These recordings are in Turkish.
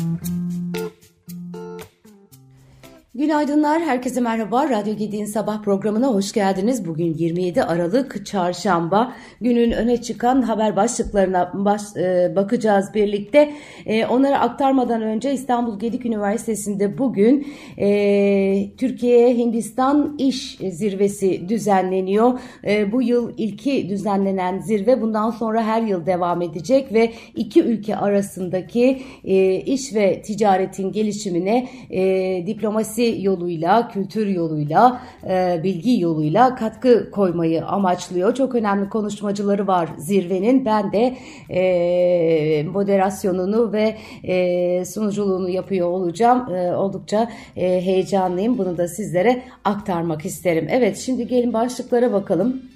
Mm-hmm. Günaydınlar, herkese merhaba. Radyo Gedi'nin sabah programına hoş geldiniz. Bugün 27 Aralık Çarşamba. Günün öne çıkan haber başlıklarına baş, e, bakacağız birlikte. E, onları aktarmadan önce İstanbul Gedik Üniversitesi'nde bugün e, Türkiye-Hindistan İş Zirvesi düzenleniyor. E, bu yıl ilki düzenlenen zirve bundan sonra her yıl devam edecek ve iki ülke arasındaki e, iş ve ticaretin gelişimine e, diplomasi yoluyla, kültür yoluyla, e, bilgi yoluyla katkı koymayı amaçlıyor. Çok önemli konuşmacıları var zirvenin. Ben de e, moderasyonunu ve e, sunuculuğunu yapıyor olacağım. E, oldukça e, heyecanlıyım. Bunu da sizlere aktarmak isterim. Evet şimdi gelin başlıklara bakalım.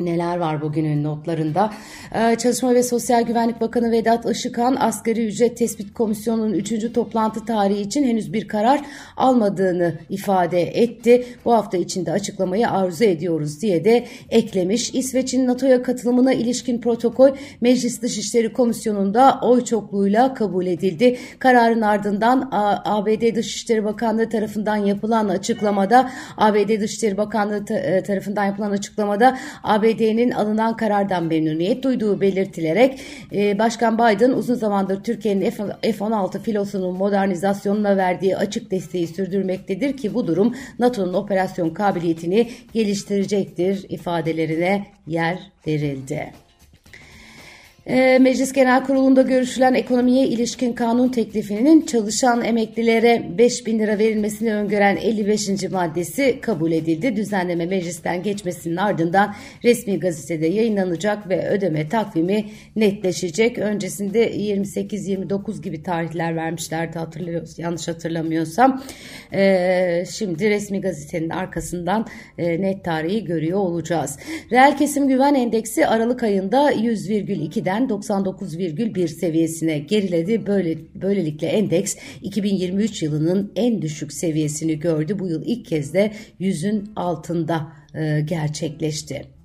Neler var bugünün notlarında? Ee, Çalışma ve Sosyal Güvenlik Bakanı Vedat Işıkhan asgari ücret tespit komisyonunun 3. toplantı tarihi için henüz bir karar almadığını ifade etti. Bu hafta içinde açıklamayı arzu ediyoruz diye de eklemiş. İsveç'in NATO'ya katılımına ilişkin protokol Meclis Dışişleri Komisyonu'nda oy çokluğuyla kabul edildi. Kararın ardından ABD Dışişleri Bakanlığı tarafından yapılan açıklamada ABD Dışişleri Bakanlığı e, tarafından yapılan açıklamada ABD ABD'nin alınan karardan memnuniyet duyduğu belirtilerek e, Başkan Biden uzun zamandır Türkiye'nin F-16 filosunun modernizasyonuna verdiği açık desteği sürdürmektedir ki bu durum NATO'nun operasyon kabiliyetini geliştirecektir ifadelerine yer verildi. Ee, Meclis Genel Kurulu'nda görüşülen ekonomiye ilişkin kanun teklifinin çalışan emeklilere 5 bin lira verilmesini öngören 55. maddesi kabul edildi. Düzenleme meclisten geçmesinin ardından resmi gazetede yayınlanacak ve ödeme takvimi netleşecek. Öncesinde 28-29 gibi tarihler vermişlerdi hatırlıyoruz yanlış hatırlamıyorsam. Ee, şimdi resmi gazetenin arkasından e, net tarihi görüyor olacağız. Reel kesim güven endeksi Aralık ayında 100,2'den ülkeden 99,1 seviyesine geriledi. Böyle, böylelikle endeks 2023 yılının en düşük seviyesini gördü. Bu yıl ilk kez de 100'ün altında e, gerçekleşti.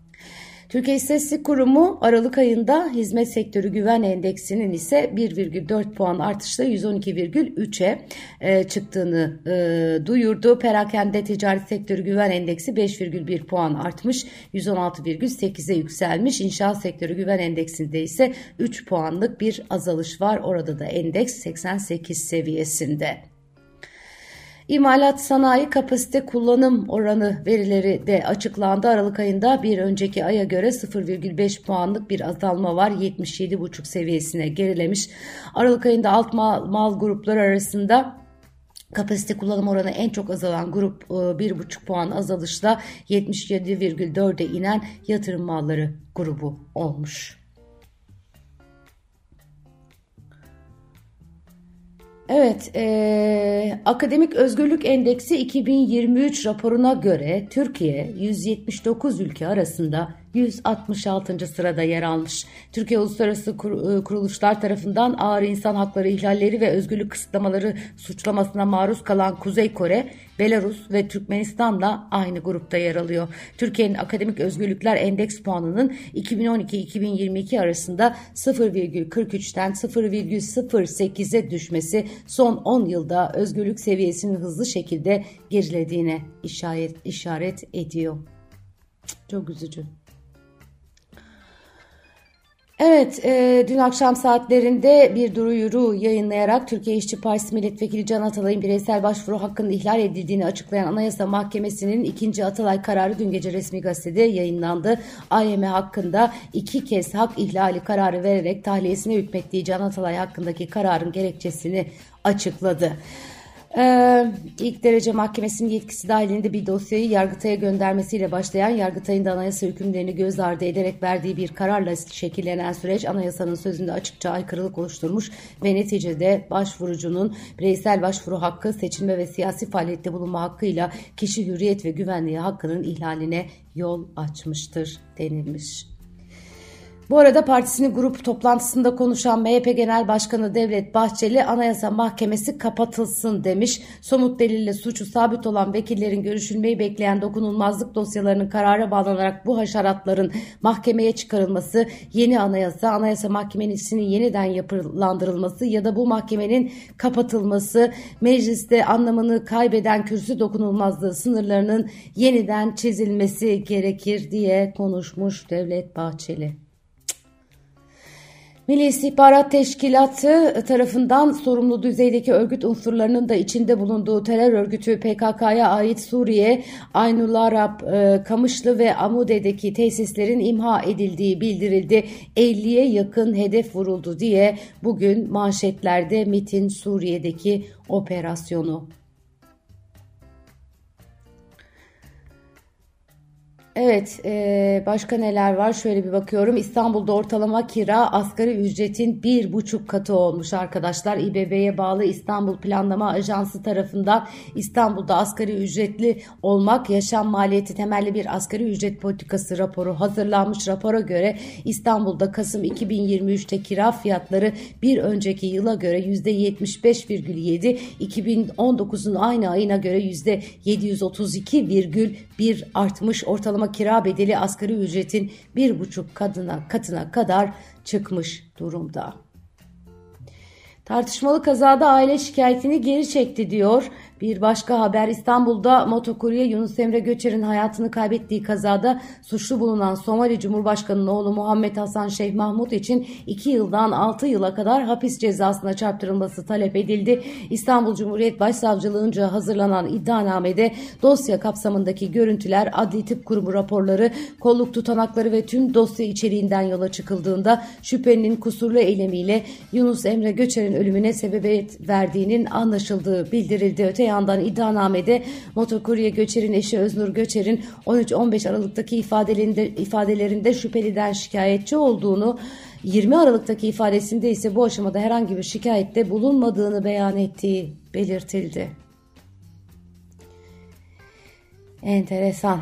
Türkiye İstatistik Kurumu Aralık ayında hizmet sektörü güven endeksinin ise 1,4 puan artışla 112,3'e e, çıktığını e, duyurdu. Perakende ticaret sektörü güven endeksi 5,1 puan artmış 116,8'e yükselmiş. İnşaat sektörü güven endeksinde ise 3 puanlık bir azalış var. Orada da endeks 88 seviyesinde. İmalat sanayi kapasite kullanım oranı verileri de açıklandı. Aralık ayında bir önceki aya göre 0,5 puanlık bir azalma var. 77,5 seviyesine gerilemiş. Aralık ayında alt mal, mal grupları arasında Kapasite kullanım oranı en çok azalan grup 1,5 e, puan azalışla 77,4'e inen yatırım malları grubu olmuş. Evet, e, Akademik Özgürlük Endeksi 2023 raporuna göre Türkiye 179 ülke arasında 166. sırada yer almış. Türkiye Uluslararası e, Kuruluşlar tarafından ağır insan hakları ihlalleri ve özgürlük kısıtlamaları suçlamasına maruz kalan Kuzey Kore, Belarus ve Türkmenistan'la aynı grupta yer alıyor. Türkiye'nin Akademik Özgürlükler Endeks puanının 2012-2022 arasında 0,43'ten 0,08'e düşmesi son 10 yılda özgürlük seviyesinin hızlı şekilde gerilediğine işaret, işaret ediyor. Çok üzücü. Evet, e, dün akşam saatlerinde bir duyuru yayınlayarak Türkiye İşçi Partisi Milletvekili Can Atalay'ın bireysel başvuru hakkının ihlal edildiğini açıklayan Anayasa Mahkemesi'nin ikinci Atalay kararı dün gece resmi gazetede yayınlandı. AYM hakkında iki kez hak ihlali kararı vererek tahliyesine hükmettiği Can Atalay hakkındaki kararın gerekçesini açıkladı. Ee, ilk derece mahkemesinin yetkisi dahilinde bir dosyayı Yargıtay'a göndermesiyle başlayan Yargıtay'ın da anayasa hükümlerini göz ardı ederek verdiği bir kararla şekillenen süreç anayasanın sözünde açıkça aykırılık oluşturmuş ve neticede başvurucunun bireysel başvuru hakkı, seçilme ve siyasi faaliyette bulunma hakkıyla kişi hürriyet ve güvenliği hakkının ihlaline yol açmıştır denilmiş. Bu arada partisinin grup toplantısında konuşan MHP Genel Başkanı Devlet Bahçeli Anayasa Mahkemesi kapatılsın demiş. Somut delille suçu sabit olan vekillerin görüşülmeyi bekleyen dokunulmazlık dosyalarının karara bağlanarak bu haşeratların mahkemeye çıkarılması, yeni anayasa, anayasa mahkemesinin yeniden yapılandırılması ya da bu mahkemenin kapatılması, mecliste anlamını kaybeden kürsü dokunulmazlığı sınırlarının yeniden çizilmesi gerekir diye konuşmuş Devlet Bahçeli. Milli İstihbarat Teşkilatı tarafından sorumlu düzeydeki örgüt unsurlarının da içinde bulunduğu terör örgütü PKK'ya ait Suriye, Aynul Arap, e, Kamışlı ve Amude'deki tesislerin imha edildiği bildirildi. 50'ye yakın hedef vuruldu diye bugün manşetlerde MIT'in Suriye'deki operasyonu Evet, e, başka neler var? Şöyle bir bakıyorum. İstanbul'da ortalama kira asgari ücretin bir buçuk katı olmuş arkadaşlar. İBB'ye bağlı İstanbul Planlama Ajansı tarafından İstanbul'da asgari ücretli olmak yaşam maliyeti temelli bir asgari ücret politikası raporu hazırlanmış. Rapora göre İstanbul'da Kasım 2023'te kira fiyatları bir önceki yıla göre %75,7, 2019'un aynı ayına göre %732,1 artmış ortalama ortalama kira bedeli asgari ücretin bir buçuk katına, katına kadar çıkmış durumda. Tartışmalı kazada aile şikayetini geri çekti diyor. Bir başka haber İstanbul'da motokurye Yunus Emre Göçer'in hayatını kaybettiği kazada suçlu bulunan Somali Cumhurbaşkanı'nın oğlu Muhammed Hasan Şeyh Mahmut için 2 yıldan 6 yıla kadar hapis cezasına çarptırılması talep edildi. İstanbul Cumhuriyet Başsavcılığınca hazırlanan iddianamede dosya kapsamındaki görüntüler, adli tıp kurumu raporları, kolluk tutanakları ve tüm dosya içeriğinden yola çıkıldığında şüphelinin kusurlu eylemiyle Yunus Emre Göçer'in ölümüne sebebiyet verdiğinin anlaşıldığı bildirildi. Öte yandan iddianamede motokurye Göçer'in eşi Öznur Göçer'in 13-15 Aralık'taki ifadelerinde, ifadelerinde şüpheliden şikayetçi olduğunu 20 Aralık'taki ifadesinde ise bu aşamada herhangi bir şikayette bulunmadığını beyan ettiği belirtildi. Enteresan.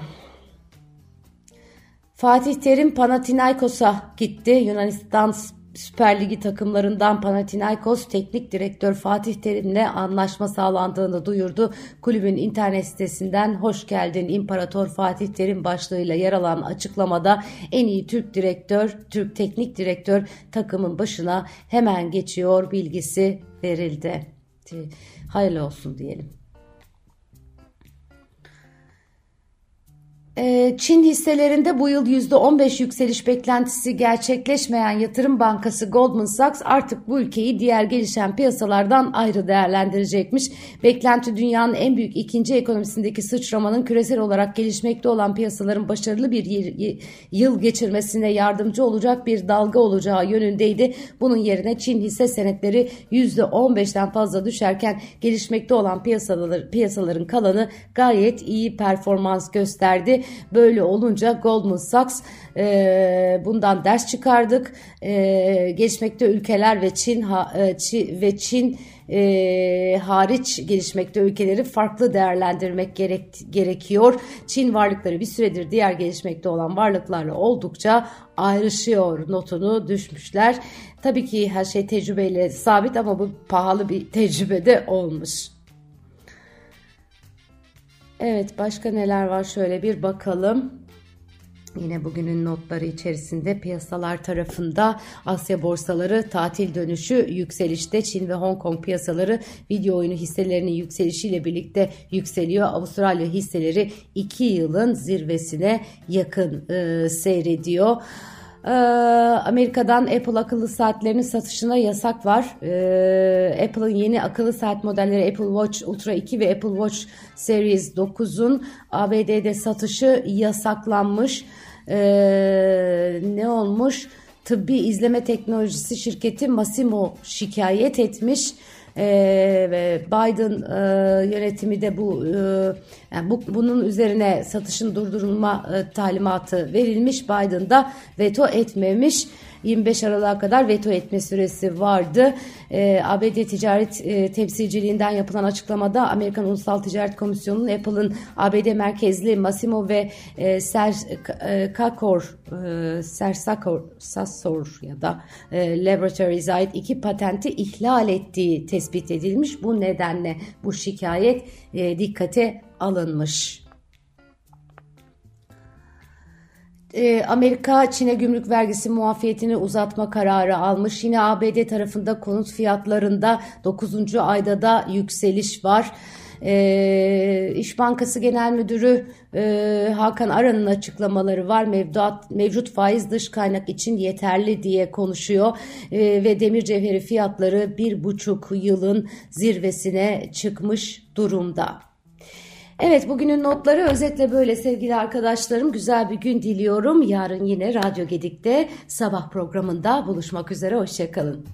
Fatih Terim Panathinaikos'a gitti. Yunanistan Süper Ligi takımlarından Panathinaikos Teknik Direktör Fatih Terim'le anlaşma sağlandığını duyurdu. Kulübün internet sitesinden hoş geldin İmparator Fatih Terim başlığıyla yer alan açıklamada en iyi Türk direktör, Türk teknik direktör takımın başına hemen geçiyor bilgisi verildi. Hayırlı olsun diyelim. Çin hisselerinde bu yıl %15 yükseliş beklentisi gerçekleşmeyen yatırım bankası Goldman Sachs artık bu ülkeyi diğer gelişen piyasalardan ayrı değerlendirecekmiş. Beklenti dünyanın en büyük ikinci ekonomisindeki sıçramanın küresel olarak gelişmekte olan piyasaların başarılı bir yıl geçirmesine yardımcı olacak bir dalga olacağı yönündeydi. Bunun yerine Çin hisse senetleri %15'ten fazla düşerken gelişmekte olan piyasalar, piyasaların kalanı gayet iyi performans gösterdi. Böyle olunca Goldman Sachs e, bundan ders çıkardık. E, gelişmekte ülkeler ve Çin, ha, e, Çin ve Çin e, hariç gelişmekte ülkeleri farklı değerlendirmek gerek, gerekiyor. Çin varlıkları bir süredir diğer gelişmekte olan varlıklarla oldukça ayrışıyor notunu düşmüşler. Tabii ki her şey tecrübeyle sabit ama bu pahalı bir tecrübe de olmuş. Evet başka neler var şöyle bir bakalım. Yine bugünün notları içerisinde piyasalar tarafında Asya borsaları tatil dönüşü yükselişte. Çin ve Hong Kong piyasaları video oyunu hisselerinin yükselişiyle birlikte yükseliyor. Avustralya hisseleri 2 yılın zirvesine yakın e, seyrediyor. Ee, Amerika'dan Apple akıllı saatlerinin satışına yasak var. Ee, Apple'ın yeni akıllı saat modelleri Apple Watch Ultra 2 ve Apple Watch Series 9'un ABD'de satışı yasaklanmış. Ee, ne olmuş? Tıbbi izleme teknolojisi şirketi Masimo şikayet etmiş e, ve Biden e, yönetimi de bu, e, yani bu bunun üzerine satışın durdurulma e, talimatı verilmiş. Biden da veto etmemiş. 25 Aralık'a kadar veto etme süresi vardı. E, ABD Ticaret e, Temsilciliğinden yapılan açıklamada Amerikan Ulusal Ticaret Komisyonu'nun Apple'ın ABD merkezli Massimo ve e, Ser e, Kakor e, Sersasor ya da e, Laboratories ait iki patenti ihlal ettiği tespit edilmiş. Bu nedenle bu şikayet e, dikkate alınmış. Amerika Çin'e gümrük vergisi muafiyetini uzatma kararı almış. Yine ABD tarafında konut fiyatlarında 9. ayda da yükseliş var. E, İş Bankası Genel Müdürü e, Hakan Aran'ın açıklamaları var. Mevduat, mevcut faiz dış kaynak için yeterli diye konuşuyor e, ve demir cevheri fiyatları bir buçuk yılın zirvesine çıkmış durumda. Evet bugünün notları özetle böyle sevgili arkadaşlarım. Güzel bir gün diliyorum. Yarın yine Radyo Gedik'te sabah programında buluşmak üzere. Hoşçakalın.